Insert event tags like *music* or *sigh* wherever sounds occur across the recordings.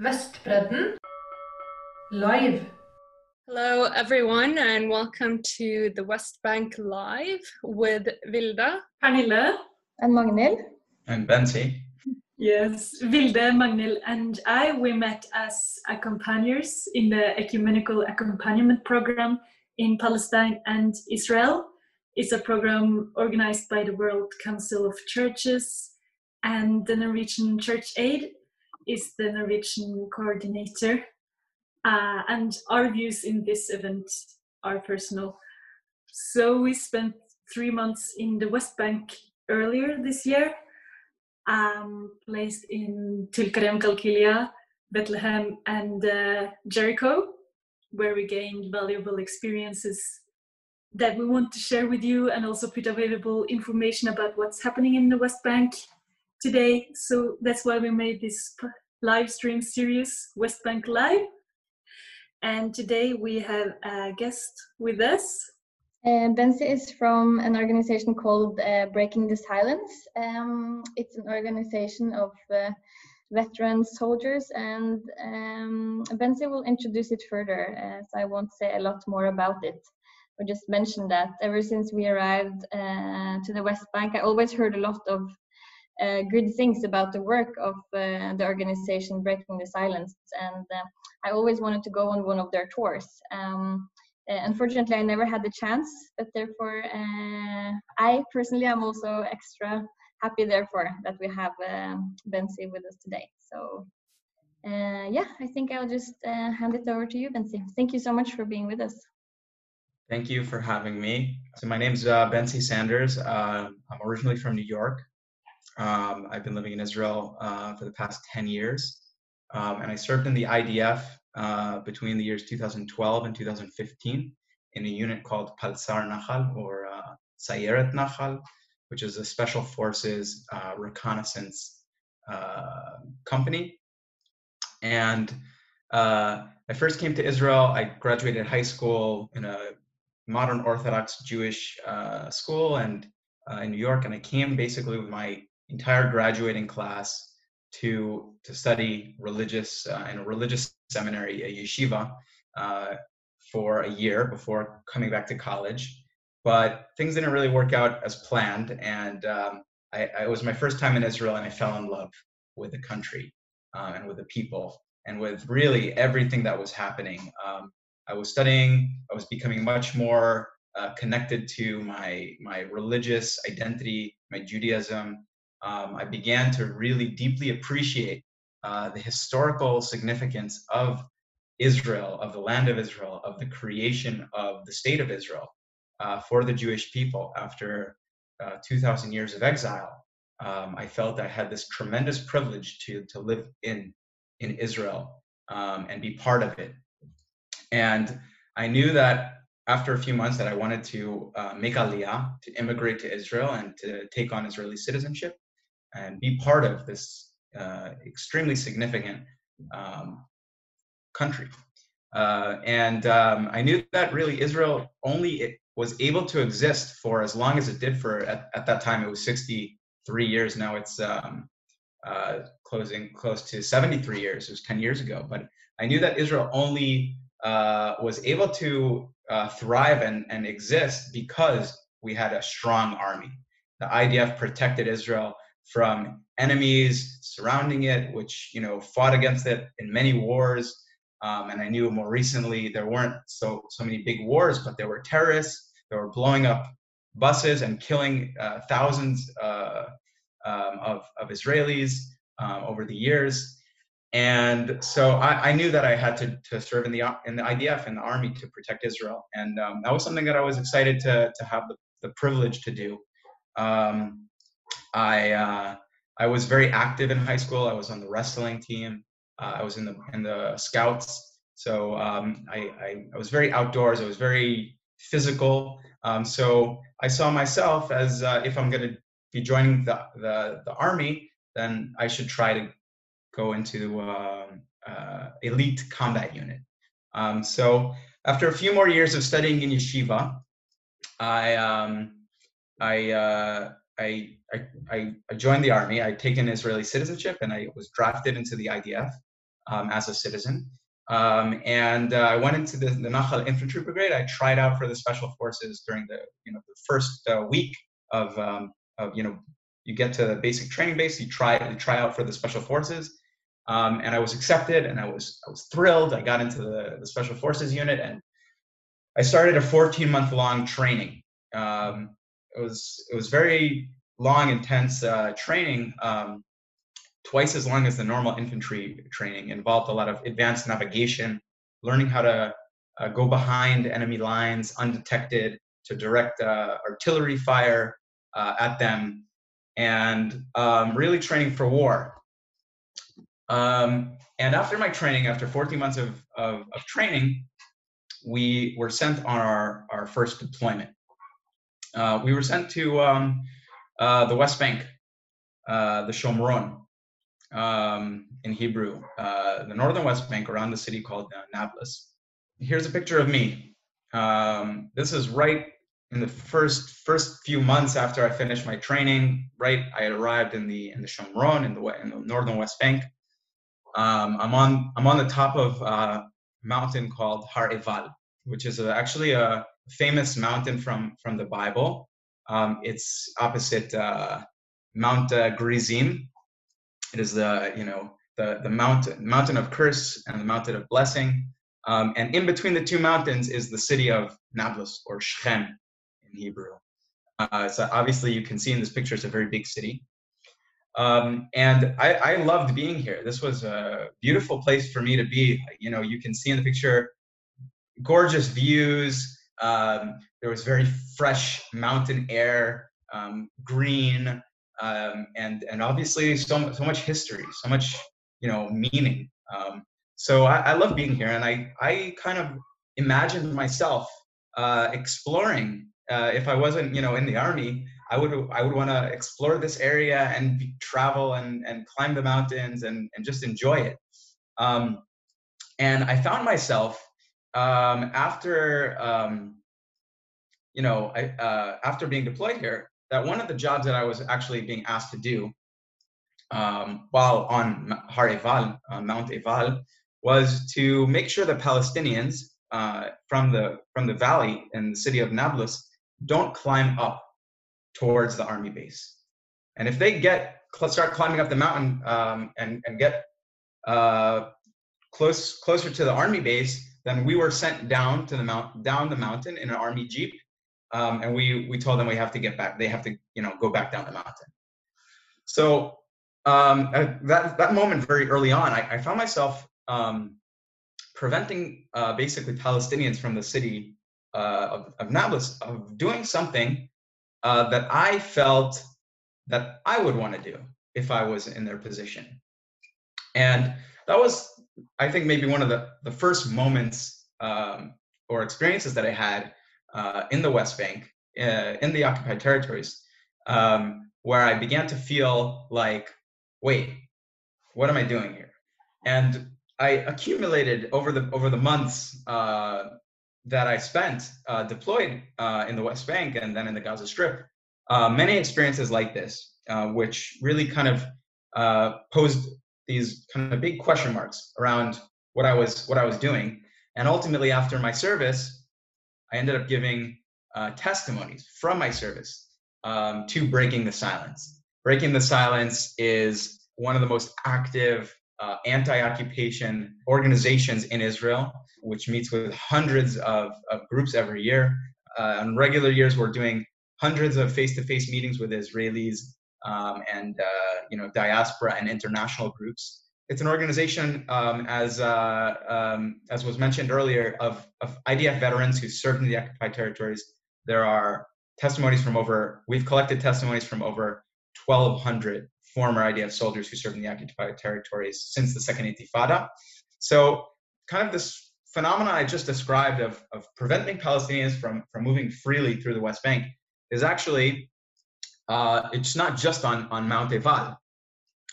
Vestbredden live. Hello, everyone, and welcome to the West Bank Live with Vilde, Pernille. And Magnhild. And Bente. Yes, Vilde, Magnhild, and I, we met as accompaniers in the Ecumenical Accompaniment Program in Palestine and Israel. It's a program organized by the World Council of Churches and the Norwegian Church Aid is the Norwegian coordinator. Uh, and our views in this event are personal. So we spent three months in the West Bank earlier this year, um, placed in Tulkarem, Qalqilia, Bethlehem, and uh, Jericho, where we gained valuable experiences that we want to share with you and also put available information about what's happening in the West Bank today. So that's why we made this live stream series, West Bank Live. And today we have a guest with us. Uh, Bente is from an organization called uh, Breaking the Silence. Um, it's an organization of uh, veteran soldiers, and um, Bente will introduce it further, uh, so I won't say a lot more about it. I just mention that ever since we arrived uh, to the West Bank, I always heard a lot of uh, good things about the work of uh, the organization Breaking the Silence, and uh, I always wanted to go on one of their tours. Um, uh, unfortunately, I never had the chance, but therefore, uh, I personally am also extra happy, therefore, that we have um, Bente with us today. So, yeah, I think I'll just hand it over to you, Bente. Thank you so much for being with us. Thank you for having me. So my name's uh, Bente Sanders. Uh, I'm originally from New York. Um, I've been living in Israel uh, for the past 10 years. Um, and I served in the IDF uh, between the years 2012 and 2015 in a unit called Palsar Nahal or uh, Sayeret Nahal, which is a special forces uh, reconnaissance uh, company. And uh, I first came to Israel. I graduated high school in a modern Orthodox Jewish uh, school and in New York, and I came basically with my entire graduating class to to study religious uh, in a religious seminary, a yeshiva, uh, for a year before coming back to college. But things didn't really work out as planned, and um, I, I, it was my first time in Israel, and I fell in love with the country um, and with the people and with really everything that was happening. Um, I was studying. I was becoming much more uh, connected to my my religious identity, my Judaism, um, I began to really deeply appreciate uh, the historical significance of Israel, of the land of Israel, of the creation of the state of Israel uh, for the Jewish people after uh, 2,000 years of exile. Um, I felt I had this tremendous privilege to, to live in, in Israel um, and be part of it. And I knew that after a few months that I wanted to uh, make aliyah, to immigrate to Israel and to take on Israeli citizenship and be part of this uh, extremely significant um, country. Uh, and um, I knew that really Israel only was able to exist for as long as it did for at, at that time it was 63 years. Now it's um, uh, closing close to 73 years. It was 10 years ago. But I knew that Israel only uh, was able to uh, thrive and, and exist because we had a strong army. The IDF protected Israel from enemies surrounding it, which you know fought against it in many wars. Um, and I knew more recently there weren't so so many big wars, but there were terrorists. They were blowing up buses and killing uh, thousands uh, um, of of Israelis um, over the years. And so I, I, knew that I had to, to serve in the in the IDF and the army to protect Israel, and um, that was something that I was excited to to have the, the privilege to do. Um, I uh, I was very active in high school. I was on the wrestling team. Uh, I was in the in the scouts. So um, I, I, I was very outdoors. I was very physical. Um, so I saw myself as uh, if I'm going to be joining the, the the army, then I should try to go into uh, uh, elite combat unit. Um, so after a few more years of studying in yeshiva, I um, I uh, I, I, I joined the army. I'd taken Israeli citizenship and I was drafted into the IDF. um, as a citizen. Um, and uh, I went into the, the Nachal Infantry Brigade. I tried out for the Special Forces during the you know the first uh, week of um, of you know you get to the basic training base. You try you try out for the Special Forces, um, and I was accepted, and I was I was thrilled. I got into the, the Special Forces unit, and I started a 14 month long training. Um, it was it was very long, intense uh, training. Um, twice as long as the normal infantry training. Involved a lot of advanced navigation, learning how to uh, go behind enemy lines undetected to direct uh, artillery fire uh, at them, and um, really training for war. Um, and after my training, after 14 months of, of, of, training, we were sent on our, our first deployment. Uh, we were sent to um, uh, the West Bank, uh, the Shomron, um, in Hebrew, uh, the northern West Bank around the city called uh, Nablus. Here's a picture of me. Um, this is right in the first first few months after I finished my training. Right, I arrived in the in the Shomron in the in the northern West Bank. Um, I'm on I'm on the top of a mountain called Har Eval, which is a, actually a famous mountain from from the Bible. Um, it's opposite uh, Mount uh, Gerizim, it is the you know the the mountain mountain of curse and the mountain of blessing. Um, and in between the two mountains is the city of Nablus or Shechem in Hebrew. Uh, so obviously you can see in this picture it's a very big city. Um, and I, I, loved being here. This was a beautiful place for me to be. You know, you can see in the picture gorgeous views. Um, there was very fresh mountain air, um, green, um, and and obviously so so much history, so much you know meaning. Um, so I, I, love being here, and I I kind of imagined myself uh, exploring. Uh, if I wasn't you know in the army, I would I would want to explore this area and be, travel and and climb the mountains and and just enjoy it. Um, and I found myself um, after um, you know I, uh, after being deployed here that one of the jobs that I was actually being asked to do um, while on Har Eval, uh, Mount Eval, was to make sure the Palestinians uh, from the from the valley in the city of Nablus don't climb up towards the army base. And if they get start climbing up the mountain um, and and get uh, close closer to the army base, then we were sent down to the mount down the mountain in an army jeep um, and we we told them we have to get back. They have to you know go back down the mountain. So um, that that moment very early on, I, I found myself um, preventing uh, basically Palestinians from the city uh, of, of Nablus of doing something uh, that I felt that I would want to do if I was in their position. And that was, I think, maybe one of the, the first moments um, or experiences that I had uh, in the West Bank, uh, in the occupied territories, um, where I began to feel like, wait, what am I doing here? And I accumulated over the over the months uh, that I spent uh, deployed uh, in the West Bank and then in the Gaza Strip, uh, many experiences like this, which really kind of posed these kind of big question marks around what I was what I was doing. And ultimately, after my service, I ended up giving uh, testimonies from my service um, to Breaking the Silence. Breaking the Silence is one of the most active uh, anti-occupation organizations in Israel, which meets with hundreds of, of groups every year. Uh, on regular years, we're doing hundreds of face-to-face meetings with Israelis um, and uh, you know diaspora and international groups it's an organization, um, as uh, um, as was mentioned earlier, of, of IDF veterans who served in the occupied territories. There are testimonies from over. We've collected testimonies from over 1,200 former IDF soldiers who served in the occupied territories since the Second Intifada. So, kind of this phenomenon I just described of, of preventing Palestinians from, from moving freely through the West Bank is actually uh, it's not just on, on Mount Eval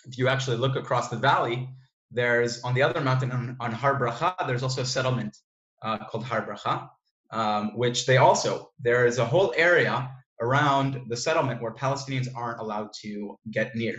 if you actually look across the valley, there's on the other mountain on, on Har Bracha, there's also a settlement uh, called Har Bracha, um, which they also, there is a whole area around the settlement where Palestinians aren't allowed to get near.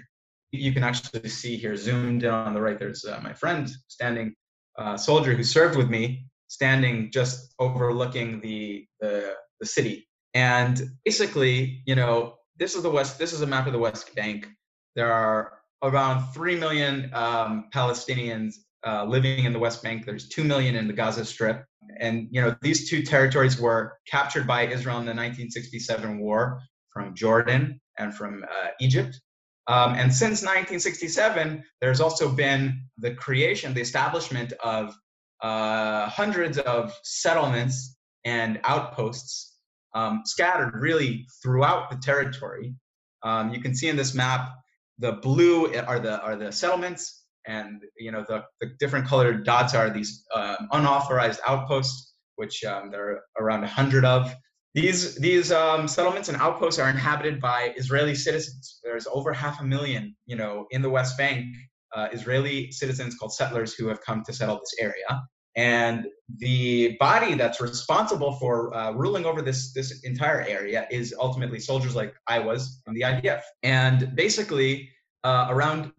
you can actually see here zoomed in on the right. There's uh, my friend standing, uh, soldier who served with me, standing just overlooking the, the the city. And basically, you know, this is the West. This is a map of the West Bank. There are around three million um, Palestinians uh, living in the West Bank. There's two million in the Gaza Strip, and you know these two territories were captured by Israel in the 1967 war from Jordan and from uh, Egypt. Um, and since 1967, there's also been the creation, the establishment of uh, hundreds of settlements and outposts um, scattered really throughout the territory. Um, you can see in this map, the blue are the are the settlements, and you know the, the different colored dots are these um, unauthorized outposts, which um, there are around a hundred of. These these um, settlements and outposts are inhabited by Israeli citizens. There's over half a million, you know, in the West Bank, uh, Israeli citizens called settlers who have come to settle this area. And the body that's responsible for uh, ruling over this this entire area is ultimately soldiers like I was in the IDF. And basically, uh, around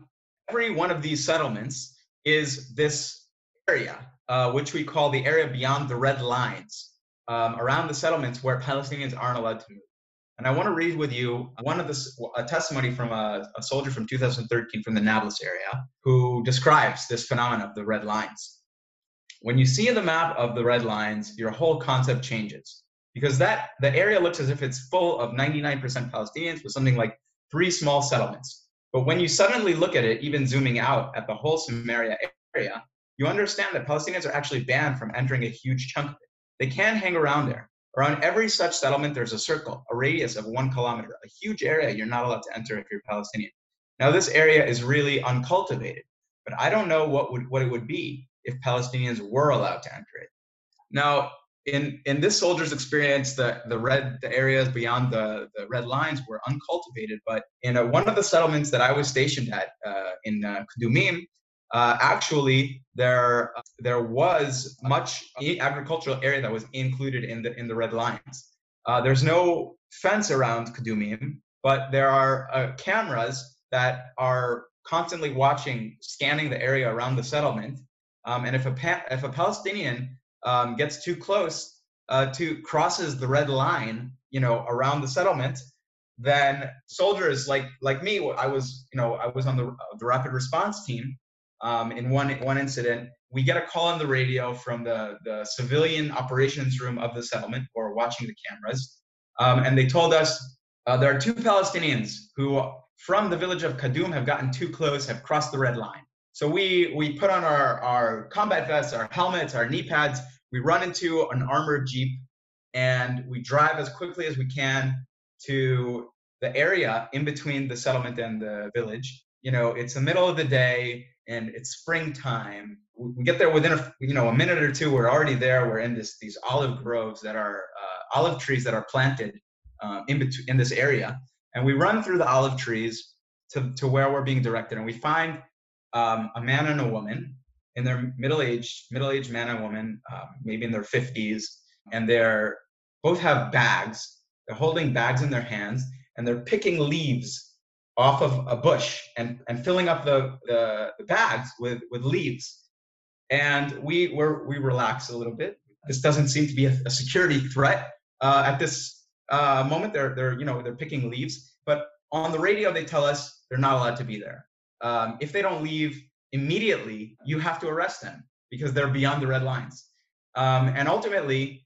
every one of these settlements is this area, uh, which we call the area beyond the red lines, um, around the settlements where Palestinians aren't allowed to move. And I want to read with you one of the a testimony from a, a soldier from 2013 from the Nablus area who describes this phenomenon of the red lines. When you see the map of the red lines, your whole concept changes because that the area looks as if it's full of 99% Palestinians with something like three small settlements. But when you suddenly look at it, even zooming out at the whole Samaria area, you understand that Palestinians are actually banned from entering a huge chunk of it. They can hang around there. Around every such settlement, there's a circle, a radius of one kilometer, a huge area you're not allowed to enter if you're Palestinian. Now, this area is really uncultivated, but I don't know what would what it would be if Palestinians were allowed to enter it. Now, in, in this soldier's experience, the, the red the areas beyond the, the red lines were uncultivated. But in a, one of the settlements that I was stationed at uh, in uh, Kadumim, uh, actually there there was much agricultural area that was included in the in the red lines. Uh, there's no fence around Kadumim, but there are uh, cameras that are constantly watching, scanning the area around the settlement um, and if a pa- if a Palestinian um, gets too close uh, to crosses the red line, you know, around the settlement, then soldiers like like me, I was you know I was on the the rapid response team. Um, in one one incident, we get a call on the radio from the the civilian operations room of the settlement, are watching the cameras, um, and they told us uh, there are two Palestinians who, from the village of Kadum, have gotten too close, have crossed the red line. So we we put on our our combat vests, our helmets, our knee pads. We run into an armored jeep, and we drive as quickly as we can to the area in between the settlement and the village. You know, it's the middle of the day and it's springtime. We get there within a you know a minute or two. We're already there. We're in this these olive groves that are uh, olive trees that are planted um, in between in this area, and we run through the olive trees to to where we're being directed, and we find um, a man and a woman in their middle-aged middle-aged man and woman, um, maybe in their 50s, and they're both have bags. They're holding bags in their hands, and they're picking leaves off of a bush and, and filling up the, the, the bags with, with leaves. And we were we relax a little bit. This doesn't seem to be a, a security threat uh, at this uh, moment. They're they're you know they're picking leaves, but on the radio they tell us they're not allowed to be there um, if they don't leave immediately, you have to arrest them because they're beyond the red lines. Um, and ultimately,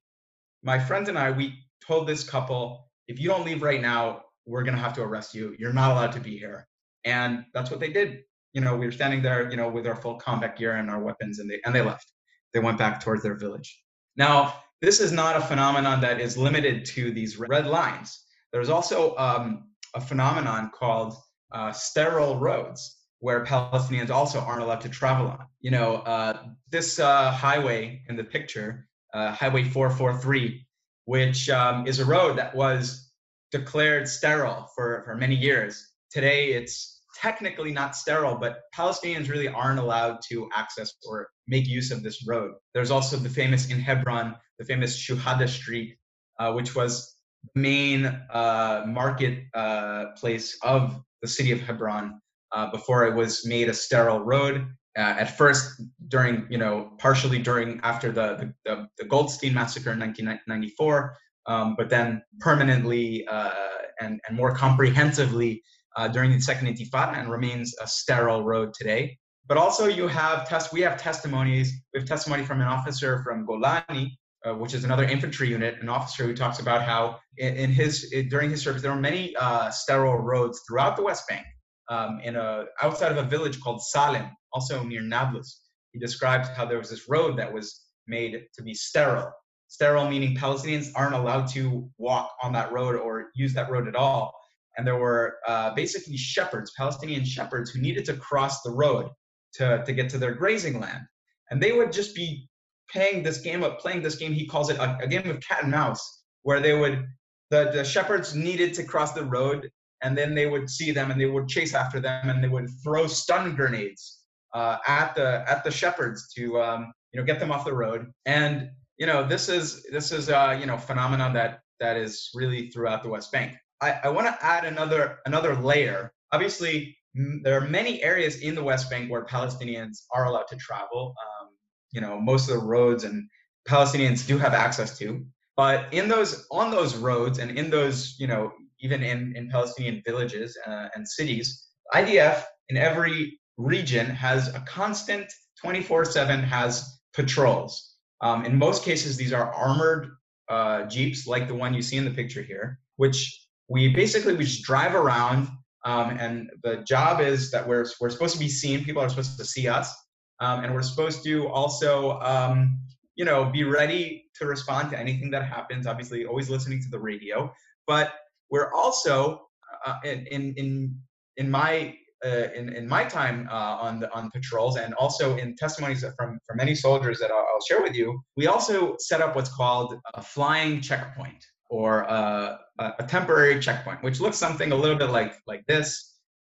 my friends and I, we told this couple, if you don't leave right now, we're going to have to arrest you. You're not allowed to be here. And that's what they did. You know, we were standing there, you know, with our full combat gear and our weapons, and they and they left. They went back towards their village. Now, this is not a phenomenon that is limited to these red lines. There's also um, a phenomenon called uh, sterile roads where Palestinians also aren't allowed to travel on. You know, uh, this uh, highway in the picture, uh, Highway 443, which um, is a road that was declared sterile for, for many years. Today, it's technically not sterile, but Palestinians really aren't allowed to access or make use of this road. There's also the famous in Hebron, the famous Shuhada Street, uh, which was the main uh, market uh, place of the city of Hebron uh, before it was made a sterile road. Uh, at first, during you know, partially during after the the, the Goldstein massacre in 1994, um, but then permanently uh, and and more comprehensively uh, during the second Intifada, and remains a sterile road today. But also, you have test. We have testimonies. We have testimony from an officer from Golani uh, which is another infantry unit, an officer who talks about how in, in his in, during his service there were many uh, sterile roads throughout the West Bank, um, in a outside of a village called Salem, also near Nablus. He describes how there was this road that was made to be sterile. Sterile meaning Palestinians aren't allowed to walk on that road or use that road at all. And there were uh, basically shepherds, Palestinian shepherds, who needed to cross the road to, to get to their grazing land. And they would just be playing this game of playing this game. He calls it a, a game of cat and mouse, where they would the, the shepherds needed to cross the road, and then they would see them and they would chase after them and they would throw stun grenades uh, at the at the shepherds to um, you know get them off the road. And you know this is this is uh, you know phenomenon that that is really throughout the West Bank. I, I want to add another another layer. Obviously, m- there are many areas in the West Bank where Palestinians are allowed to travel. Um, you know most of the roads and Palestinians do have access to. But in those on those roads and in those you know even in, in Palestinian villages uh, and cities, IDF in every region has a constant 24/7 has patrols. Um, in most cases, these are armored uh, jeeps like the one you see in the picture here, which we basically we just drive around. Um, and the job is that we're we're supposed to be seen. People are supposed to see us, um, and we're supposed to also, um, you know, be ready to respond to anything that happens. Obviously, always listening to the radio, but we're also uh, in, in in in my uh, in, in my time uh, on the on patrols and also in testimonies from from many soldiers that I'll, I'll, share with you, we also set up what's called a flying checkpoint or a, a temporary checkpoint, which looks something a little bit like like this.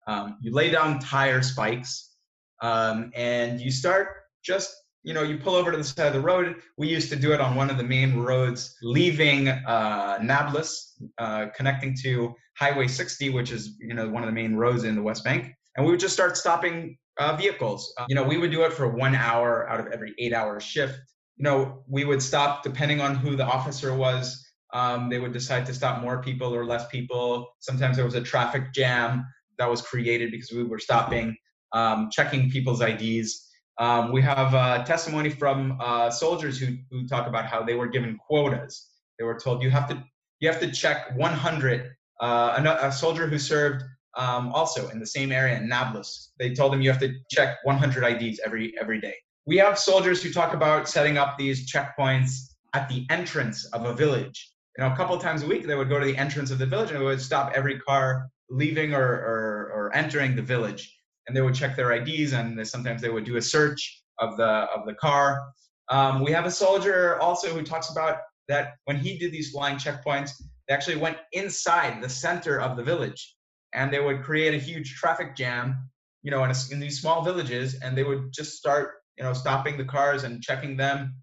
Um, you lay down tire spikes um, and you start just you know you pull over to the side of the road. We used to do it on one of the main roads leaving uh, nablus uh, connecting to highway 60 which is you know one of the main roads in the west bank. And we would just start stopping uh, vehicles. Uh, you know we would do it for one hour out of every eight hour shift. You know we would stop depending on who the officer was. Um, they would decide to stop more people or less people. Sometimes there was a traffic jam that was created because we were stopping um, checking people's IDs. Um, we have uh, testimony from uh, soldiers who, who talk about how they were given quotas. They were told you have to you have to check 100. Uh, a, a, soldier who served um, also in the same area in Nablus, they told him you have to check 100 IDs every every day. We have soldiers who talk about setting up these checkpoints at the entrance of a village. You know, a couple times a week they would go to the entrance of the village and would stop every car leaving or, or, or entering the village and they would check their IDs, and sometimes they would do a search of the of the car. Um, we have a soldier also who talks about that when he did these flying checkpoints, they actually went inside the center of the village, and they would create a huge traffic jam, you know, in, a, in these small villages, and they would just start, you know, stopping the cars and checking them.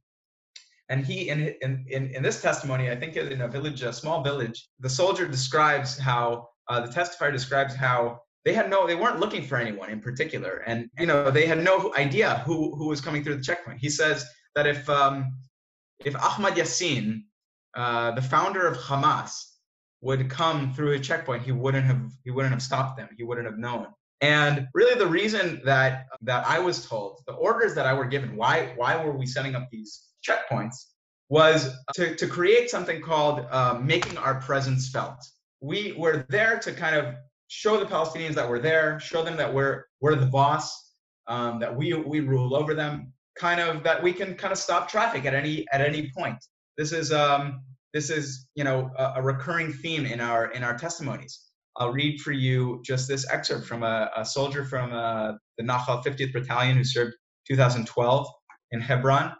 And he, in, in, in, in this testimony, I think in a village, a small village, the soldier describes how, uh, the testifier describes how they had no they weren't looking for anyone in particular. And you know they had no idea who who was coming through the checkpoint. He says that if um if ahmad yassin uh, the founder of hamas would come through a checkpoint he wouldn't have he wouldn't have stopped them. He wouldn't have known. And really the reason that that i was told the orders that i were given why why were we setting up these checkpoints was to, to create something called uh, making our presence felt. We were there to kind of show the Palestinians that we're there, show them that we're we're the boss, um, that we we rule over them, kind of that we can kind of stop traffic at any at any point. This is um, this is you know a, a recurring theme in our in our testimonies. I'll read for you just this excerpt from a, a soldier from uh, the Nahal 50th Battalion who served 2012 in Hebron.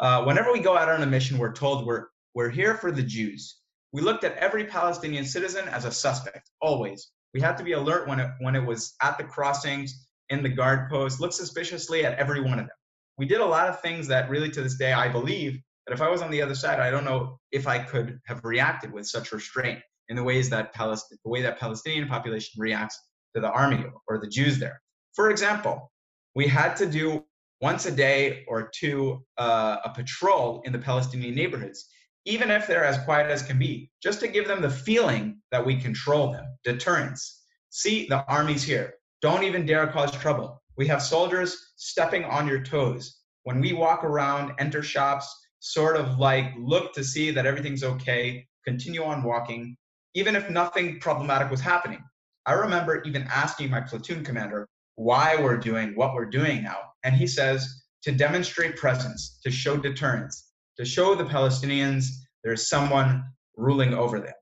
Uh, whenever we go out on a mission, we're told we're we're here for the Jews. We looked at every Palestinian citizen as a suspect, always. We had to be alert when it when it was at the crossings, in the guard post, look suspiciously at every one of them. We did a lot of things that really to this day I believe that if I was on the other side, I don't know if I could have reacted with such restraint in the ways that Palestine, the way that Palestinian population reacts to the army or the Jews there. For example, we had to do once a day or two uh, a patrol in the Palestinian neighborhoods, even if they're as quiet as can be, just to give them the feeling that we control them. Deterrence. See, the army's here. Don't even dare cause trouble. We have soldiers stepping on your toes. When we walk around, enter shops, sort of like look to see that everything's okay, continue on walking, even if nothing problematic was happening. I remember even asking my platoon commander why we're doing what we're doing now. And he says to demonstrate presence, to show deterrence, to show the Palestinians there's someone ruling over them.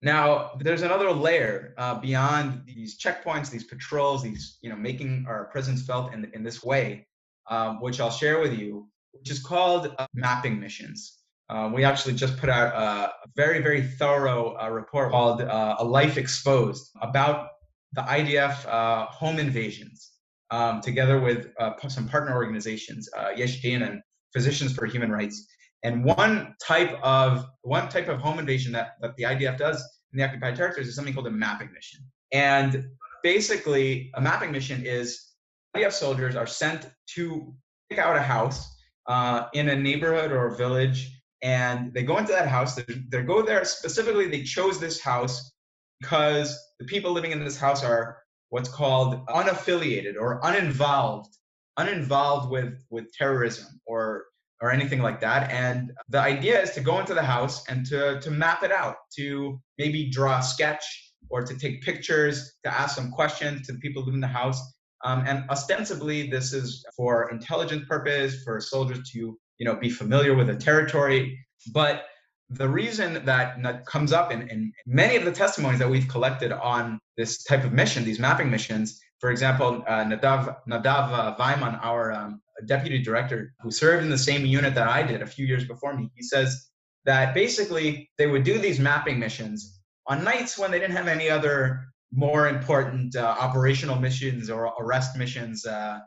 Now, there's another layer uh, beyond these checkpoints, these patrols, these, you know, making our presence felt in, in this way, um, which I'll share with you, which is called uh, mapping missions. Uh, we actually just put out a very, very thorough uh, report called uh, A Life Exposed about the IDF uh, home invasions, um, together with uh, some partner organizations, Yesh Din Physicians for Human Rights. And one type of one type of home invasion that, that the IDF does in the occupied territories is something called a mapping mission. And basically, a mapping mission is IDF soldiers are sent to pick out a house uh, in a neighborhood or a village and they go into that house. They, they go there specifically. They chose this house because the people living in this house are what's called unaffiliated or uninvolved, uninvolved with with terrorism or or anything like that. And the idea is to go into the house and to to map it out, to maybe draw a sketch or to take pictures, to ask some questions to the people living in the house. Um, and ostensibly, this is for intelligence purpose, for soldiers to you know be familiar with the territory but the reason that, comes up in, in many of the testimonies that we've collected on this type of mission these mapping missions for example uh, nadav nadav uh, Weiman, our um, deputy director who served in the same unit that i did a few years before me he says that basically they would do these mapping missions on nights when they didn't have any other more important uh, operational missions or arrest missions uh,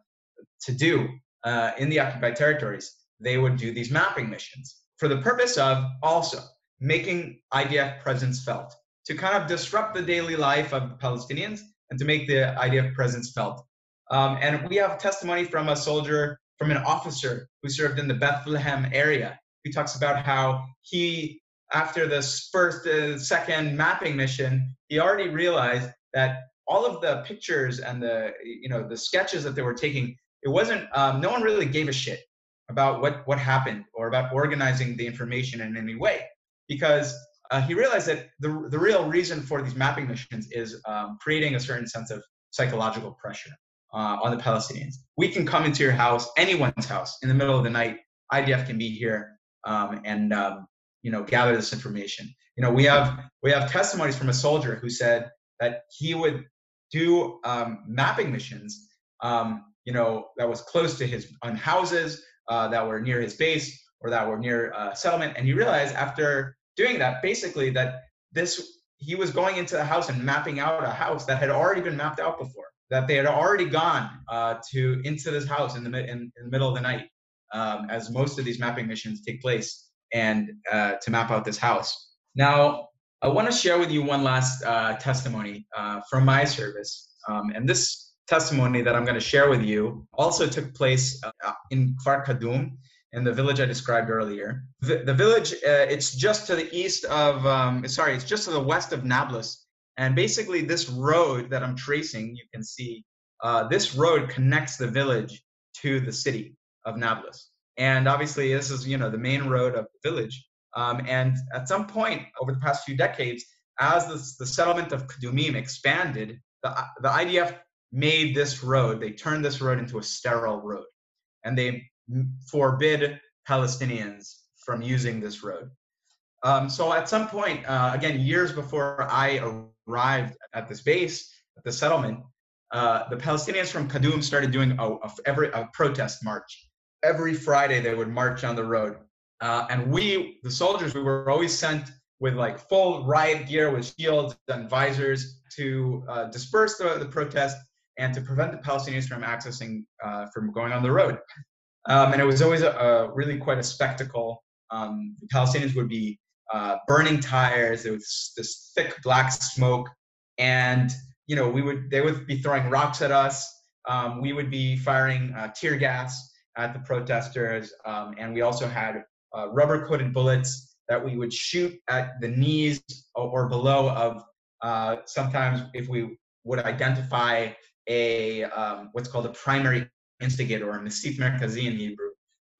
to do uh, in the occupied territories. They would do these mapping missions for the purpose of also making IDF presence felt, to kind of disrupt the daily life of the Palestinians and to make the idea of presence felt. Um, and we have testimony from a soldier, from an officer who served in the Bethlehem area. He talks about how he, after this first, uh, second mapping mission, he already realized that all of the pictures and the, you know, the sketches that they were taking, it wasn't, um, no one really gave a shit about what, what happened or about organizing the information in any way. Because uh, he realized that the, the real reason for these mapping missions is um, creating a certain sense of psychological pressure uh, on the Palestinians. We can come into your house, anyone's house, in the middle of the night. IDF can be here um, and um, you know gather this information. You know, we have we have testimonies from a soldier who said that he would do um, mapping missions. Um, you know, that was close to his on houses uh, that were near his base or that were near uh, settlement. And he realized after doing that, basically, that this he was going into the house and mapping out a house that had already been mapped out before. That they had already gone uh, to into this house in the in, in the middle of the night, um, as most of these mapping missions take place, and uh, to map out this house. Now, I want to share with you one last uh, testimony uh, from my service, um, and this testimony that I'm going to share with you also took place uh, in Kfar Kadum, in the village I described earlier. The, the village, uh, it's just to the east of, um, sorry, it's just to the west of Nablus. And basically, this road that I'm tracing, you can see, uh, this road connects the village to the city of Nablus. And obviously, this is, you know, the main road of the village. Um, and at some point over the past few decades, as this, the settlement of Kadumim expanded, the, the IDF made this road, they turned this road into a sterile road. And they forbid Palestinians from using this road. Um, so at some point, uh, again, years before I arrived at this base, at the settlement, uh, the Palestinians from Kadum started doing a, a, every, a protest march. Every Friday, they would march on the road. Uh, and we, the soldiers, we were always sent with like full riot gear with shields and visors to uh, disperse the, the protest and to prevent the Palestinians from accessing, uh, from going on the road. Um, and it was always a, a really quite a spectacle. Um, the Palestinians would be uh, burning tires. There was this thick black smoke, and you know, we would they would be throwing rocks at us. Um, we would be firing uh, tear gas at the protesters, um, and we also had uh, rubber-coated bullets that we would shoot at the knees or below of. Uh, sometimes, if we would identify a um, what's called a primary instigator or mesith merkazi in Hebrew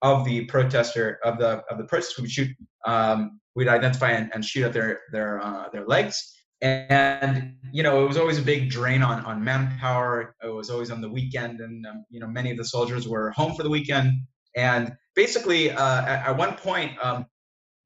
of the protester of the of the protest, we would shoot. Um, we'd identify and, and, shoot at their their uh, their legs. And you know it was always a big drain on on manpower. It was always on the weekend and um, you know many of the soldiers were home for the weekend. And basically uh, at, at, one point um,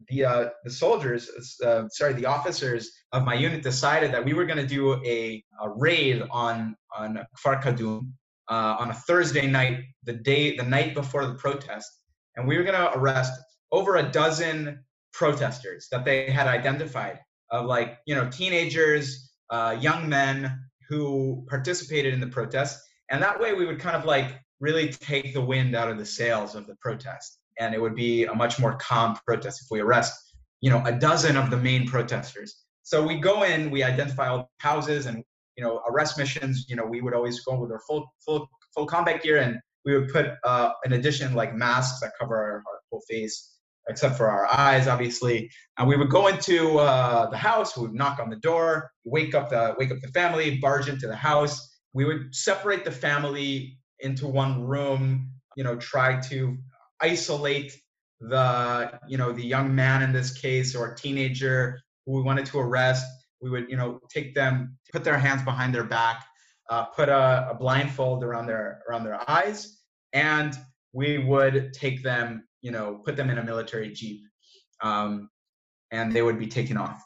the uh, the soldiers uh, sorry the officers of my unit decided that we were going to do a, a, raid on on Kfar Kadum uh, on a Thursday night the day the night before the protest and we were going to arrest over a dozen protesters that they had identified of like you know teenagers, uh, young men who participated in the protest, and that way we would kind of like really take the wind out of the sails of the protest, and it would be a much more calm protest if we arrest you know a dozen of the main protesters. So we go in, we identify all the houses, and you know arrest missions. You know we would always go with our full full full combat gear, and we would put uh, addition like masks that cover our, our whole face except for our eyes, obviously. And we would go into uh, the house. We would knock on the door, wake up the wake up the family, barge into the house. We would separate the family into one room. You know, try to isolate the you know the young man in this case or teenager who we wanted to arrest. We would you know take them, put their hands behind their back, uh, put a, a blindfold around their around their eyes, and we would take them you know, put them in a military jeep, um, and they would be taken off.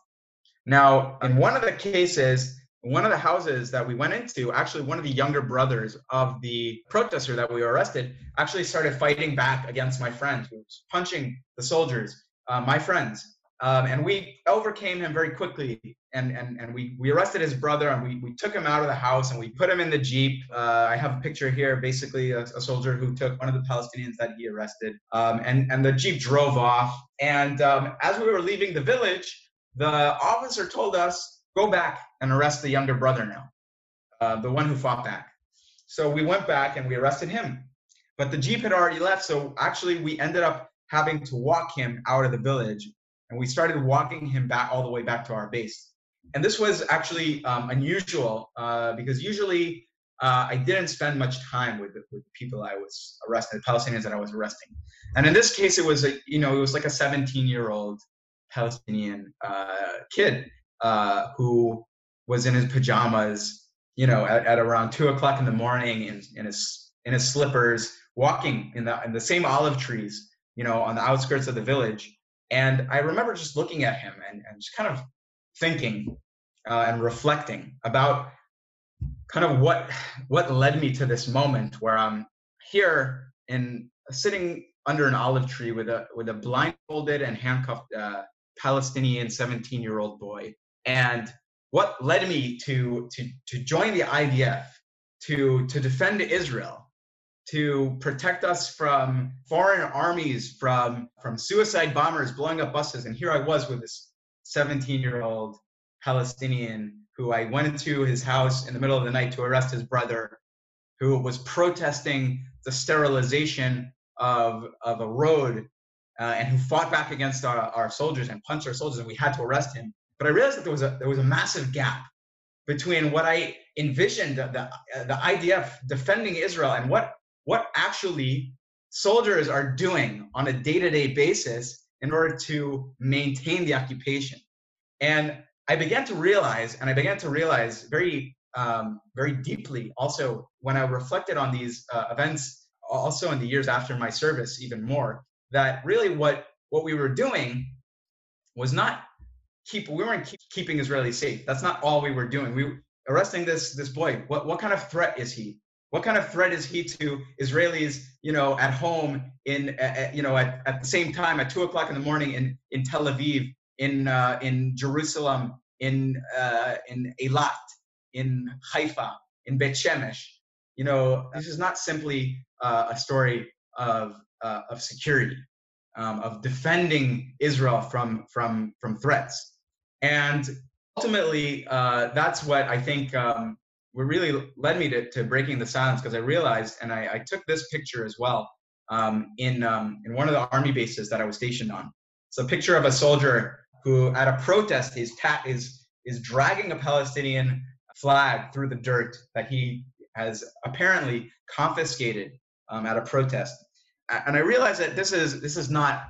Now, in one of the cases, one of the houses that we went into, actually, one of the younger brothers of the protester that we arrested actually started fighting back against my friends, who was punching the soldiers, uh, my friends. Um, and we overcame him very quickly and, and, and we, we arrested his brother and we, we took him out of the house and we put him in the jeep. Uh, i have a picture here basically a, a, soldier who took one of the palestinians that he arrested. Um, and, and the jeep drove off and um, as we were leaving the village the officer told us go back and arrest the younger brother now. Uh, the one who fought back. So we went back and we arrested him. But the jeep had already left so actually we ended up having to walk him out of the village and we started walking him back all the way back to our base. And this was actually um, unusual uh, because usually uh, I didn't spend much time with the, with the people I was arresting, the Palestinians that I was arresting. And in this case, it was a you know it was like a 17 year old Palestinian uh, kid uh, who was in his pajamas, you know, at, at around two o'clock in the morning in, in his in his slippers, walking in the in the same olive trees, you know, on the outskirts of the village. And I remember just looking at him and, and just kind of thinking uh, and reflecting about kind of what what led me to this moment where I'm here and sitting under an olive tree with a with a blindfolded and handcuffed uh, Palestinian 17 year old boy, and what led me to to to join the IDF to to defend Israel to protect us from foreign armies, from from suicide bombers blowing up buses. And here I was with this 17 year old Palestinian who I went into his house in the middle of the night to arrest his brother, who was protesting the sterilization of of a road, uh, and who fought back against our, our soldiers and punched our soldiers, and we had to arrest him. But I realized that there was a there was a massive gap between what I envisioned the, the, the IDF defending Israel and what what actually soldiers are doing on a day-to-day basis in order to maintain the occupation. And i began to realize and i began to realize very um, very deeply also when i reflected on these uh, events also in the years after my service even more that really what what we were doing was not keep we weren't keep, keeping israelis safe. That's not all we were doing. We arresting this this boy what what kind of threat is he what kind of threat is he to Israelis, you know, at home in, uh, you know, at, at the same time at two o'clock in the morning in, in Tel Aviv, in, uh, in Jerusalem, in, uh, in Eilat, in Haifa, in Bet Shemesh? You know, this is not simply uh, a story of, uh, of security, um, of defending Israel from, from, from threats. And ultimately, uh, that's what I think um, what really led me to, to breaking the silence because I realized, and I, I, took this picture as well um, in um, in one of the army bases that I was stationed on. It's a picture of a soldier who, at a protest, is is is dragging a Palestinian flag through the dirt that he has apparently confiscated um, at a protest. And I realized that this is this is not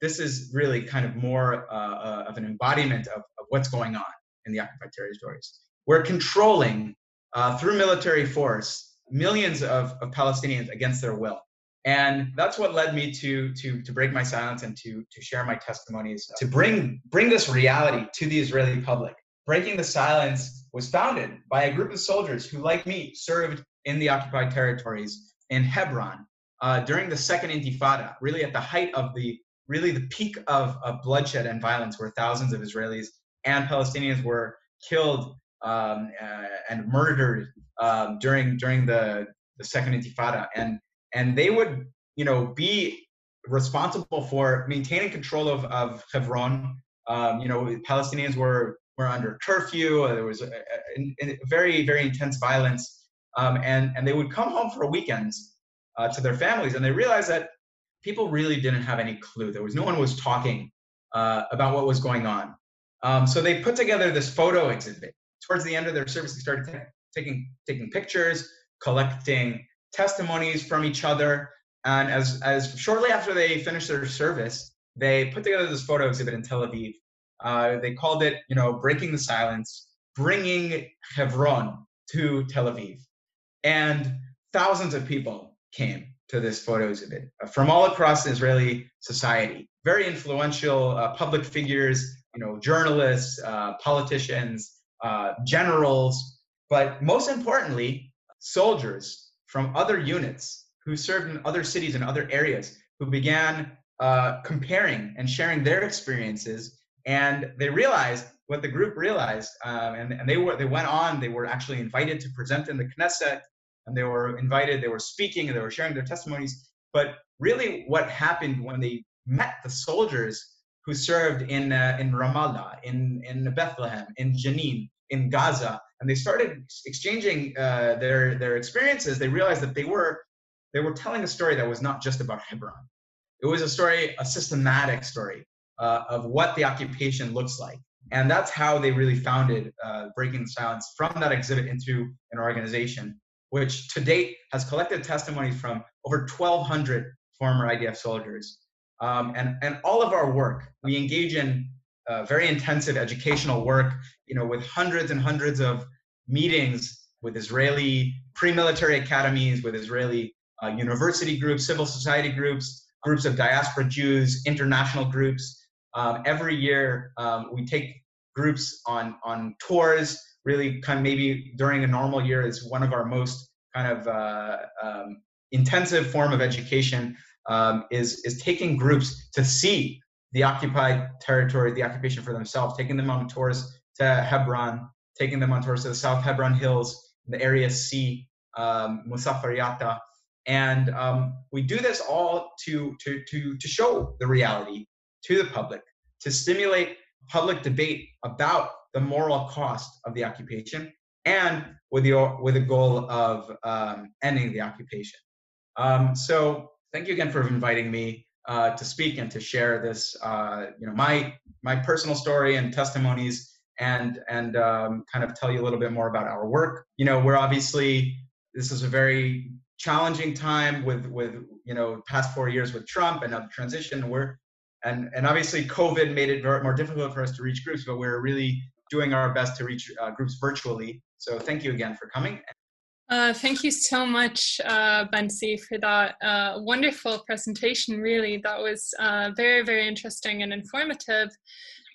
this is really kind of more uh, uh, of an embodiment of, of what's going on in the occupied territories. We're controlling uh, through military force millions of, of Palestinians against their will. And that's what led me to, to, to break my silence and to, to share my testimonies, to bring, bring this reality to the Israeli public. Breaking the Silence was founded by a group of soldiers who, like me, served in the occupied territories in Hebron uh, during the Second Intifada, really at the height of the really the peak of, of bloodshed and violence, where thousands of Israelis and Palestinians were killed um, uh, and murdered um, during during the the Second Intifada, and and they would you know be responsible for maintaining control of of Hebron. Um, you know, Palestinians were were under curfew. There was a, a, a very very intense violence, um, and and they would come home for weekends uh, to their families, and they realized that people really didn't have any clue. There was no one was talking uh, about what was going on. Um, so they put together this photo exhibit. Towards the end of their service, they started t- taking taking pictures, collecting testimonies from each other, and as as shortly after they finished their service, they put together this photo exhibit in Tel Aviv. Uh, they called it, you know, breaking the silence, bringing Hebron to Tel Aviv, and thousands of people came to this photo exhibit uh, from all across Israeli society. Very influential uh, public figures, you know, journalists, uh, politicians, uh, generals, but most importantly, soldiers from other units who served in other cities and other areas who began uh, comparing and sharing their experiences. And they realized what the group realized, um, and, and they were they went on. They were actually invited to present in the Knesset and they were invited, they were speaking, and they were sharing their testimonies. But really, what happened when they met the soldiers who served in uh, in Ramallah, in in Bethlehem, in Jenin, in Gaza, and they started exchanging uh, their their experiences, they realized that they were they were telling a story that was not just about Hebron. It was a story, a systematic story uh, of what the occupation looks like. And that's how they really founded uh, Breaking the Silence from that exhibit into an organization which to date has collected testimonies from over 1,200 former IDF soldiers. Um, and, and all of our work, we engage in uh, very intensive educational work, you know, with hundreds and hundreds of meetings with Israeli pre-military academies, with Israeli uh, university groups, civil society groups, groups of diaspora Jews, international groups. Um, every year, um, we take groups on on tours really kind of maybe during a normal year is one of our most kind of uh, um, intensive form of education um, is is taking groups to see the occupied territory, the occupation for themselves, taking them on tours to Hebron, taking them on tours to the South Hebron Hills, the area C, um, Masafer Yatta, and um, we do this all to to to to show the reality to the public, to stimulate public debate about the moral cost of the occupation and with the with the goal of um, ending the occupation. Um, so thank you again for inviting me uh, to speak and to share this, uh, you know, my my personal story and testimonies, and and um, kind of tell you a little bit more about our work. You know, we're obviously this is a very challenging time with with you know past four years with Trump and the transition. We're and and obviously COVID made it more difficult for us to reach groups, but we're really doing our best to reach uh, groups virtually. So thank you again for coming. Uh, thank you so much, uh, Bensi, for that uh, wonderful presentation. Really, that was uh, very, very interesting and informative.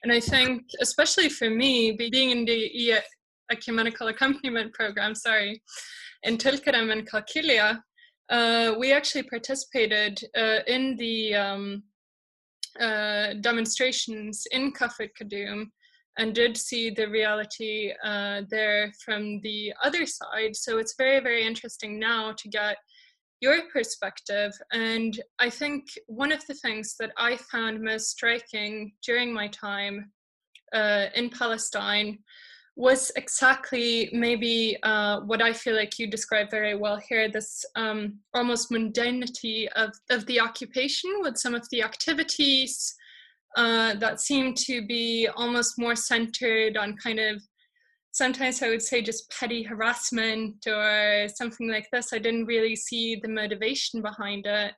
And I think, especially for me, being in the ecumenical accompaniment program, sorry, in Tulkarem and Kalkilia, uh, we actually participated uh, in the um, uh, demonstrations in Kafr Kadum and did see the reality uh, there from the other side. So it's very, very interesting now to get your perspective. And I think one of the things that I found most striking during my time uh, in Palestine was exactly maybe uh, what I feel like you described very well here this um, almost mundanity of, of the occupation with some of the activities uh, that seem to be almost more centered on kind of sometimes I would say just petty harassment or something like this. I didn't really see the motivation behind it.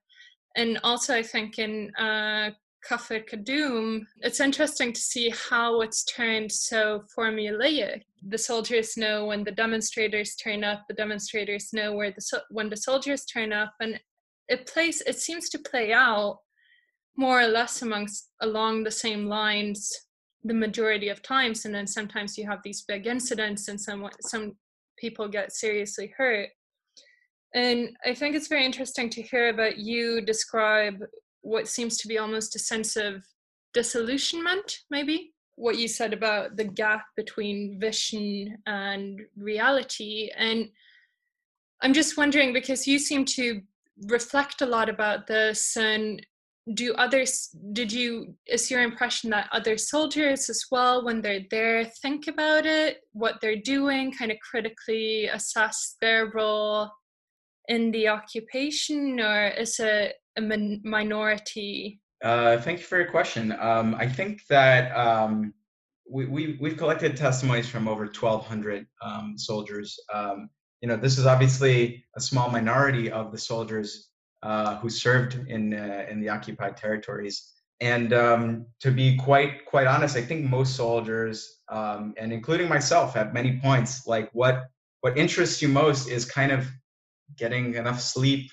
And also, I think in uh, Kafir Kadum, it's interesting to see how it's turned so formulaic. The soldiers know when the demonstrators turn up. The demonstrators know where the when the soldiers turn up, and it plays. It seems to play out more or less amongst along the same lines the majority of times. And then sometimes you have these big incidents and some some people get seriously hurt. And i think it's very interesting to hear about you describe what seems to be almost a sense of disillusionment maybe? What you said about the gap between vision and reality. And i'm just wondering because you seem to reflect a lot about this and do others did you is your impression that other soldiers as well when they're there think about it what they're doing kind of critically assess their role in the occupation or is it a min- minority? Uh, thank you for your question. Um, i think that um, we, we, we've collected testimonies from over 1200 um, soldiers. Um, you know this is obviously a small minority of the soldiers uh, who served in uh, in the occupied territories. And um, to be quite quite honest, I think most soldiers, um, and including myself, at many points, like what what interests you most is kind of getting enough sleep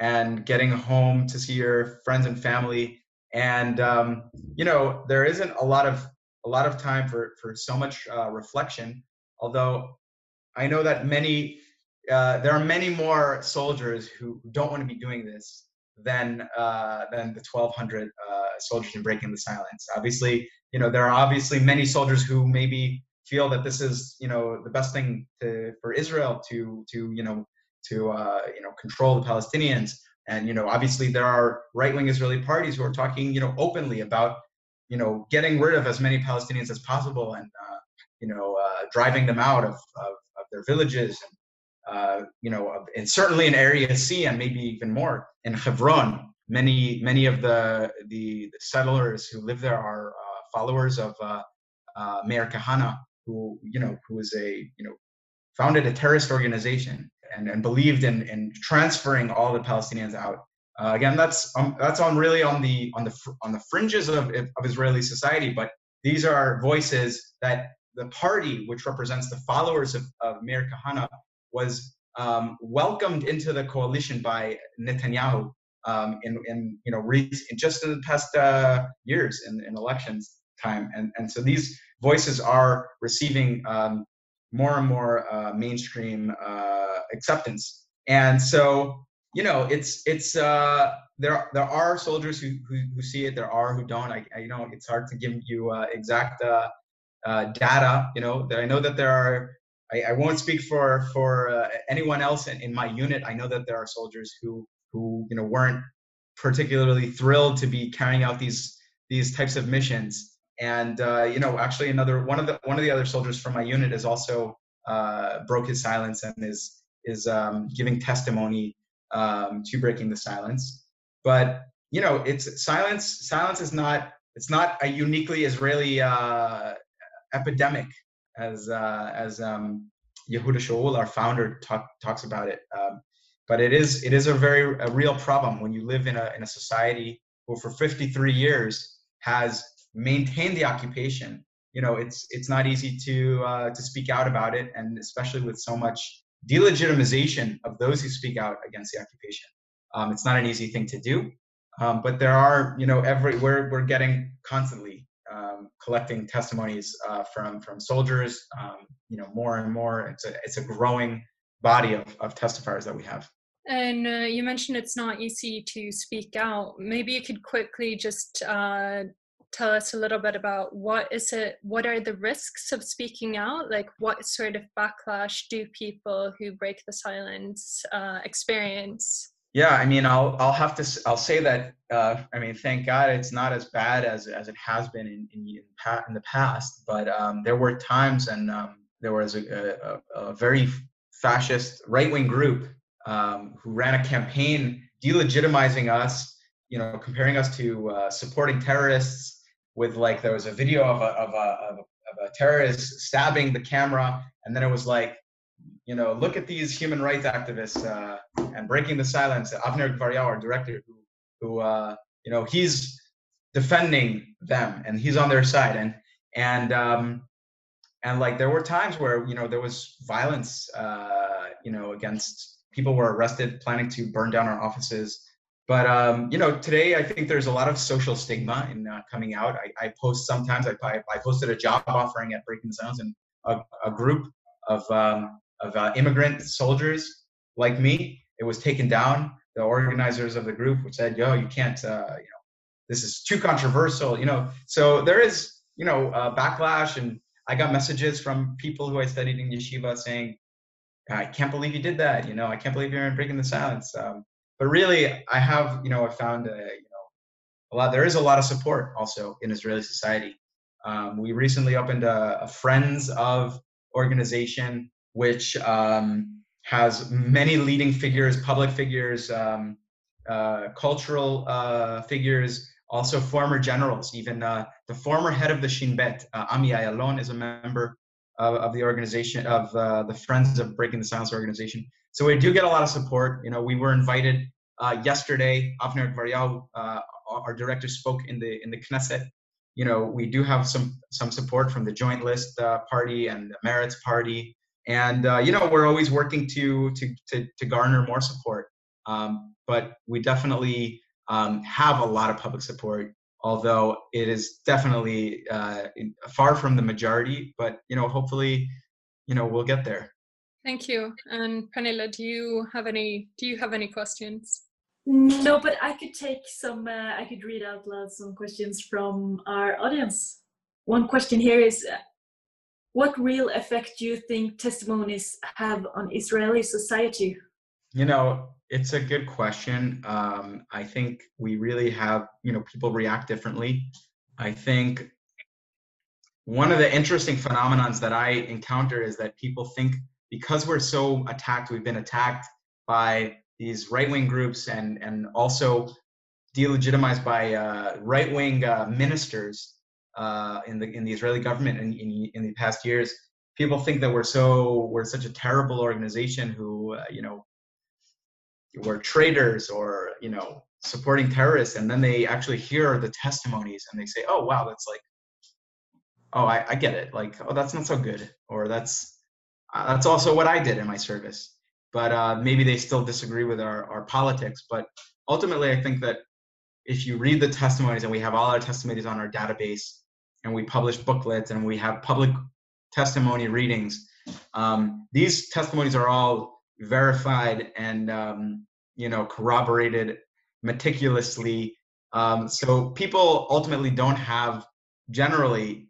and getting home to see your friends and family. And um, you know, there isn't a lot of a lot of time for for so much uh, reflection. Although I know that many uh, there are many more soldiers who don't want to be doing this than uh, than the 1,200 uh, soldiers in breaking the silence. Obviously, you know there are obviously many soldiers who maybe feel that this is you know the best thing to, for Israel to to you know to uh, you know control the Palestinians. And you know obviously there are right-wing Israeli parties who are talking you know openly about you know getting rid of as many Palestinians as possible and uh, you know driving them out of, of, of their villages and uh, you know, and certainly in Area C and maybe even more in Hebron. Many many of the the settlers who live there are uh, followers of uh, uh, Meir Kahane, who you know who is a you know founded a terrorist organization and, and believed in in transferring all the Palestinians out. Uh, again, that's um, that's on really on the on the on the fringes of of Israeli society, but these are voices that the party, which represents the followers of, of Meir Kahane, was um, welcomed into the coalition by Netanyahu um, in, in you know re- just in the past uh, years in, in, elections time, and and so these voices are receiving um, more and more uh, mainstream uh, acceptance, and so you know it's it's uh, there there are soldiers who, who, who see it, there are who don't. I, I you know it's hard to give you uh, exact uh, data. You know that I know that there are I, I won't speak for for uh, anyone else in, in my unit. I know that there are soldiers who who you know weren't particularly thrilled to be carrying out these these types of missions. And uh, you know, actually, another one of the one of the other soldiers from my unit is also uh, broke his silence and is is um, giving testimony um, to breaking the silence. But you know, it's silence. Silence is not it's not a uniquely Israeli uh, epidemic as uh, as um, Yehuda Shaul, our founder, talk, talks about it. Um, but it is it is a very a real problem when you live in a in a society who for 53 years has maintained the occupation. You know, it's it's not easy to uh, to speak out about it, and especially with so much delegitimization of those who speak out against the occupation. Um, it's not an easy thing to do, um, but there are, you know, every we're we're getting constantly um, collecting testimonies uh, from from soldiers. Um, you know, more and more. It's a it's a growing body of, of testifiers that we have. And uh, you mentioned it's not easy to speak out. Maybe you could quickly just uh, tell us a little bit about what is it what are the risks of speaking out like what sort of backlash do people who break the silence uh, experience Yeah, I mean, I'll I'll have to I'll say that uh, I mean, thank God it's not as bad as as it has been in in, in the past. But um, there were times, and um, there was a, a, a very fascist right wing group um, who ran a campaign delegitimizing us, you know, comparing us to uh, supporting terrorists. With like, there was a video of a of a of a, of a terrorist stabbing the camera, and then it was like you know, look at these human rights activists uh, and breaking the silence. Avner Gvaryahu, our director, who, who uh, you know, he's defending them and he's on their side. And and um, and like there were times where you know there was violence, uh, you know, against people were arrested planning to burn down our offices. But um, you know, today I think there's a lot of social stigma in uh, coming out. I, I post sometimes. I, I posted a job offering at Breaking the Silence, and a, a group of um, of uh, immigrant soldiers like me. It was taken down. The organizers of the group said, "Yo, you can't. Uh, you know, this is too controversial." You know, so there is you know uh, backlash, and I got messages from people who I studied in yeshiva saying, "I can't believe you did that." You know, I can't believe you're breaking the silence. Um, but really, I have you know I found a, you know a lot. There is a lot of support also in Israeli society. Um, we recently opened a, a Friends of organization which um, has many leading figures, public figures, um, uh, cultural uh, figures, also former generals. Even uh, the former head of the Shin Bet, uh, Ami Ayalon, is a member of, of the organization of uh, the Friends of Breaking the Silence organization. So we do get a lot of support. You know, we were invited uh, yesterday. Avner Gvaryahu, uh, our director, spoke in the in the Knesset. You know, we do have some some support from the Joint List Party and the Meretz Party and uh, you know we're always working to to to, to garner more support. Um, but we definitely um, have a lot of public support although it is definitely uh, far from the majority but you know hopefully you know we'll get there. Thank you. And Pernilla, do you have any do you have any questions? No but i could take some uh, i could read out loud some questions from our audience. One question here is what real effect do you think testimonies have on Israeli society? You know, it's a good question. Um, I think we really have, you know, people react differently. I think one of the interesting phenomenons that I encounter is that people think because we're so attacked, we've been attacked by these right-wing groups and and also delegitimized by uh, right-wing uh, ministers uh, in the in the Israeli government in, in, in the past years. People think that we're so we're such a terrible organization who uh, you know we're traitors or you know supporting terrorists, and then they actually hear the testimonies and they say, "Oh wow, that's like, oh I, I get it. Like, oh that's not so good, or that's uh, that's also what I did in my service." But uh, maybe they still disagree with our, our politics. But ultimately, I think that if you read the testimonies and we have all our testimonies on our database and we publish booklets and we have public testimony readings. Um, these testimonies are all verified and um, you know corroborated meticulously. Um, so people ultimately don't have generally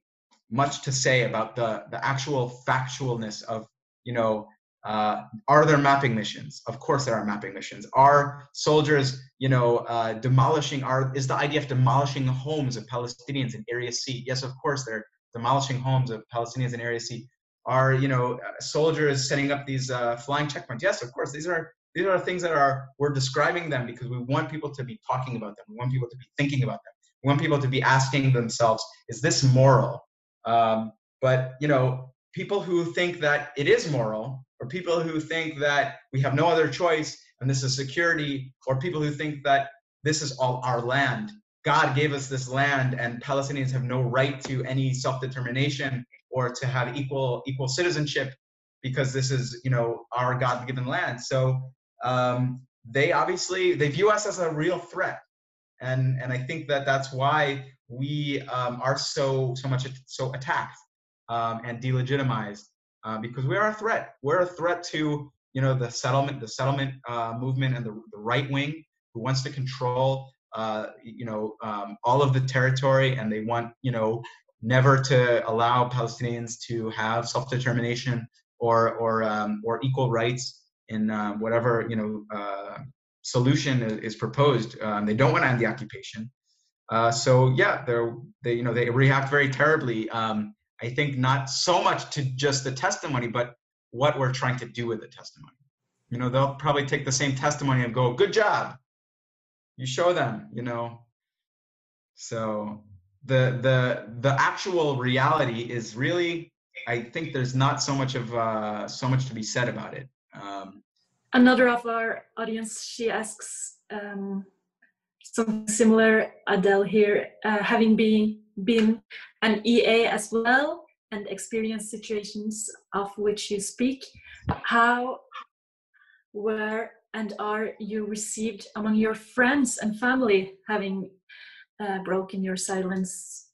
much to say about the the actual factualness of you know uh, are there mapping missions? Of course, there are mapping missions. Are soldiers, you know, uh, demolishing? Are is the IDF demolishing homes of Palestinians in Area C? Yes, of course, they're demolishing homes of Palestinians in Area C. Are you know uh, soldiers setting up these uh, flying checkpoints? Yes, of course. These are these are things that are we're describing them because we want people to be talking about them. We want people to be thinking about them. We want people to be asking themselves, is this moral? Um, but you know, people who think that it is moral or people who think that we have no other choice and this is security, or people who think that this is all our land. God gave us this land, and Palestinians have no right to any self-determination or to have equal equal citizenship because this is you know our God-given land. So um, they obviously they view us as a real threat, and and I think that that's why we um, are so so much so attacked um, and delegitimized uh, because we are a threat. We're a threat to you know the settlement, the settlement uh, movement, and the, the right wing who wants to control uh, you know um, all of the territory, and they want you know never to allow Palestinians to have self determination or or um, or equal rights in uh, whatever you know uh, solution is, proposed. Um, they don't want to end the occupation. So yeah, they're they you know they react very terribly. Um, I think not so much to just the testimony, but what we're trying to do with the testimony. You know, they'll probably take the same testimony and go, "Good job." You show them, you know. So the the the actual reality is really, I think there's not so much of uh, so much to be said about it. Um, Another of our audience, she asks um, something similar. Adele here, uh, having been been an EA as well and experienced situations of which you speak, how were and are you received among your friends and family having uh, broken your silence?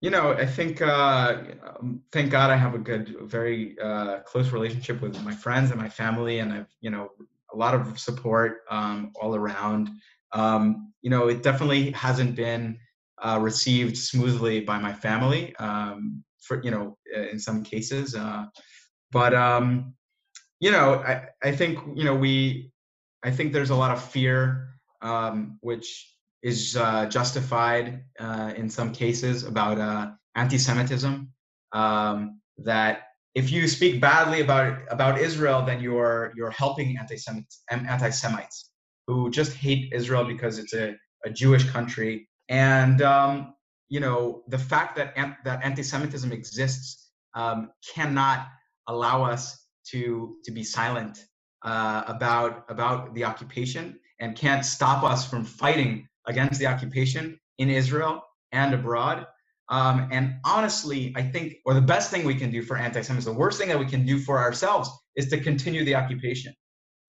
You know, I think, uh, um, thank God I have a good, very uh, close relationship with my friends and my family, and I've, you know, a lot of support um, all around. Um, you know, it definitely hasn't been uh, received smoothly by my family, um, for you know, in some cases. Uh, but um, you know, I, I think, you know, we, I think there's a lot of fear, um, which is uh, justified uh, in some cases about uh, anti-Semitism. Um, that if you speak badly about about Israel, then you're you're helping anti-Semites, anti-Semites who just hate Israel because it's a, a Jewish country. And um, you know the fact that that anti-Semitism exists um, cannot allow us to to be silent uh, about about the occupation and can't stop us from fighting against the occupation in Israel and abroad. Um, and honestly, I think, or the best thing we can do for anti-Semitism, the worst thing that we can do for ourselves is to continue the occupation,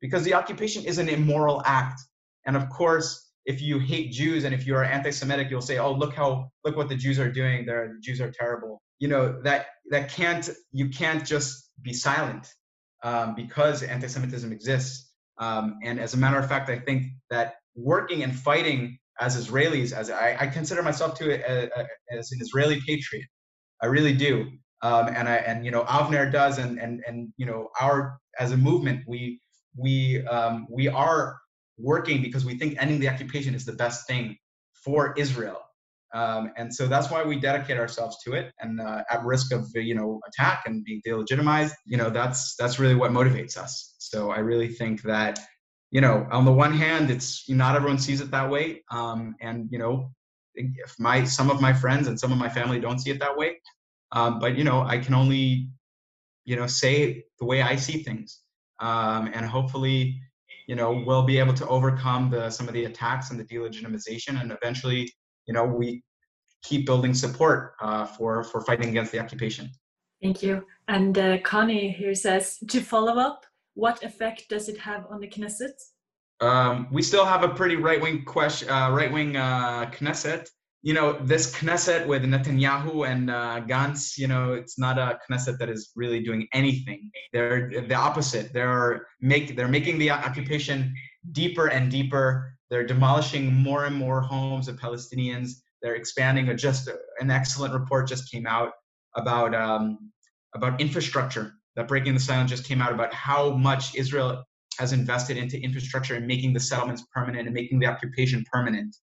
because the occupation is an immoral act. And of course, if you hate Jews and if you are anti-Semitic, you'll say, "Oh, look how look what the Jews are doing. The Jews are terrible." You know that that can't you can't just be silent um, because anti-Semitism exists. Um, and as a matter of fact, I think that working and fighting as Israelis, as I, I consider myself to a, a, as an Israeli patriot, I really do. Um, and I and you know Avner does, and and and you know our as a movement, we we um, we are working because we think ending the occupation is the best thing for Israel. Um, and so that's why we dedicate ourselves to it. And uh, at risk of you know attack and being delegitimized, you know that's that's really what motivates us. So I really think that you know on the one hand, it's not everyone sees it that way, um, and you know if my some of my friends and some of my family don't see it that way, um, but you know I can only you know say the way I see things, um, and hopefully you know we'll be able to overcome the some of the attacks and the delegitimization and eventually you know we keep building support uh, for for fighting against the occupation. Thank you. And uh, Connie here says to follow up, what effect does it have on the Knesset? Um, we still have a pretty right wing question, uh, right wing uh, Knesset. You know, this Knesset with Netanyahu and uh, Gantz, you know, it's not a Knesset that is really doing anything. They're the opposite. They're make they're making the occupation deeper and deeper. They're demolishing more and more homes of Palestinians. They're expanding. A just an excellent report just came out about um, about infrastructure. That breaking the silence just came out about how much Israel has invested into infrastructure and making the settlements permanent and making the occupation permanent.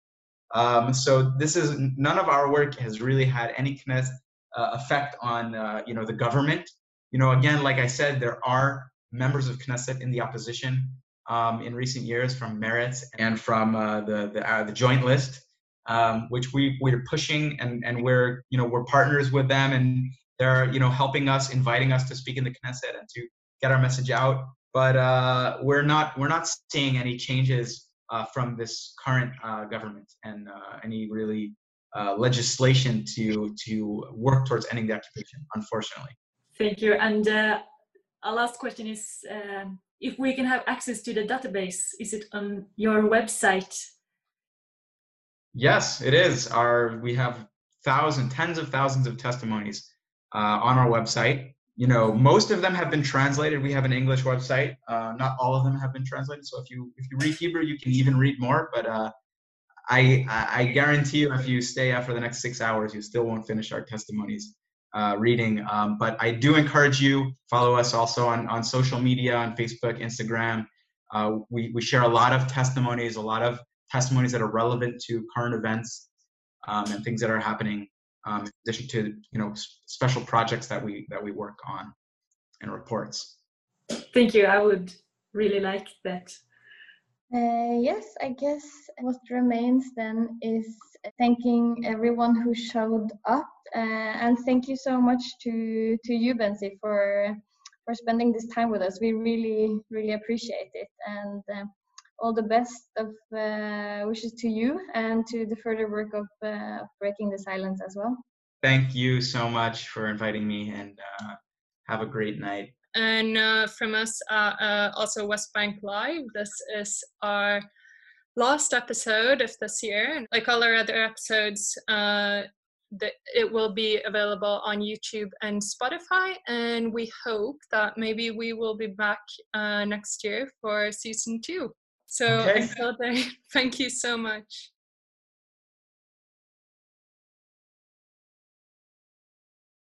Um, so this is none of our work has really had any kind of uh, effect on uh, you know the government. You know, again, like I said, there are members of Knesset in the opposition um, in recent years from Meretz and from uh, the the, uh, the, joint list, um, which we we're pushing and and we're you know we're partners with them and they're you know helping us, inviting us to speak in the Knesset and to get our message out. But uh, we're not we're not seeing any changes from this current uh, government and uh, any really legislation to to work towards ending the occupation. Unfortunately. Thank you. And our last question is. Um, if we can have access to the database, is it on your website? Yes, it is. Our we have thousands, tens of thousands of testimonies uh, on our website. You know, most of them have been translated. We have an English website. Uh, not all of them have been translated. So if you if you read Hebrew, you can even read more. But uh, I I guarantee you, if you stay after the next six hours, you still won't finish our testimonies uh, reading. Um, but I do encourage you follow us also on on social media on Facebook, Instagram. Uh, we, we share a lot of testimonies, a lot of testimonies that are relevant to current events um, and things that are happening um, in addition to you know special projects that we that we work on and reports. Thank you. I would really like that. Uh, yes, I guess what remains then is thanking everyone who showed up, uh, and thank you so much to to you, Bensi, for for spending this time with us. We really really appreciate it, and uh, all the best of uh, wishes to you and to the further work of uh, breaking the silence as well. Thank you so much for inviting me, and uh, have a great night. And uh, from us, uh, uh, also West Bank Live, this is our last episode of this year. Like all our other episodes, uh, the, it will be available on YouTube and Spotify. And we hope that maybe we will be back uh, next year for season two. So Okay. *laughs* thank you so much.